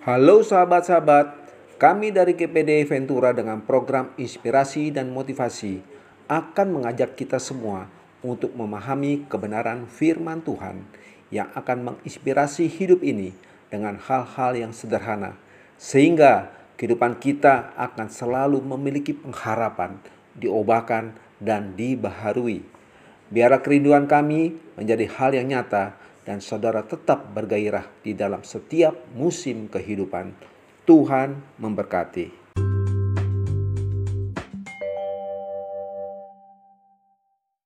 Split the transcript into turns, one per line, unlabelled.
Halo sahabat-sahabat, kami dari GPD Ventura dengan program inspirasi dan motivasi akan mengajak kita semua untuk memahami kebenaran firman Tuhan yang akan menginspirasi hidup ini dengan hal-hal yang sederhana sehingga kehidupan kita akan selalu memiliki pengharapan, diobahkan dan dibaharui. Biarlah kerinduan kami menjadi hal yang nyata dan saudara tetap bergairah di dalam setiap musim kehidupan. Tuhan memberkati.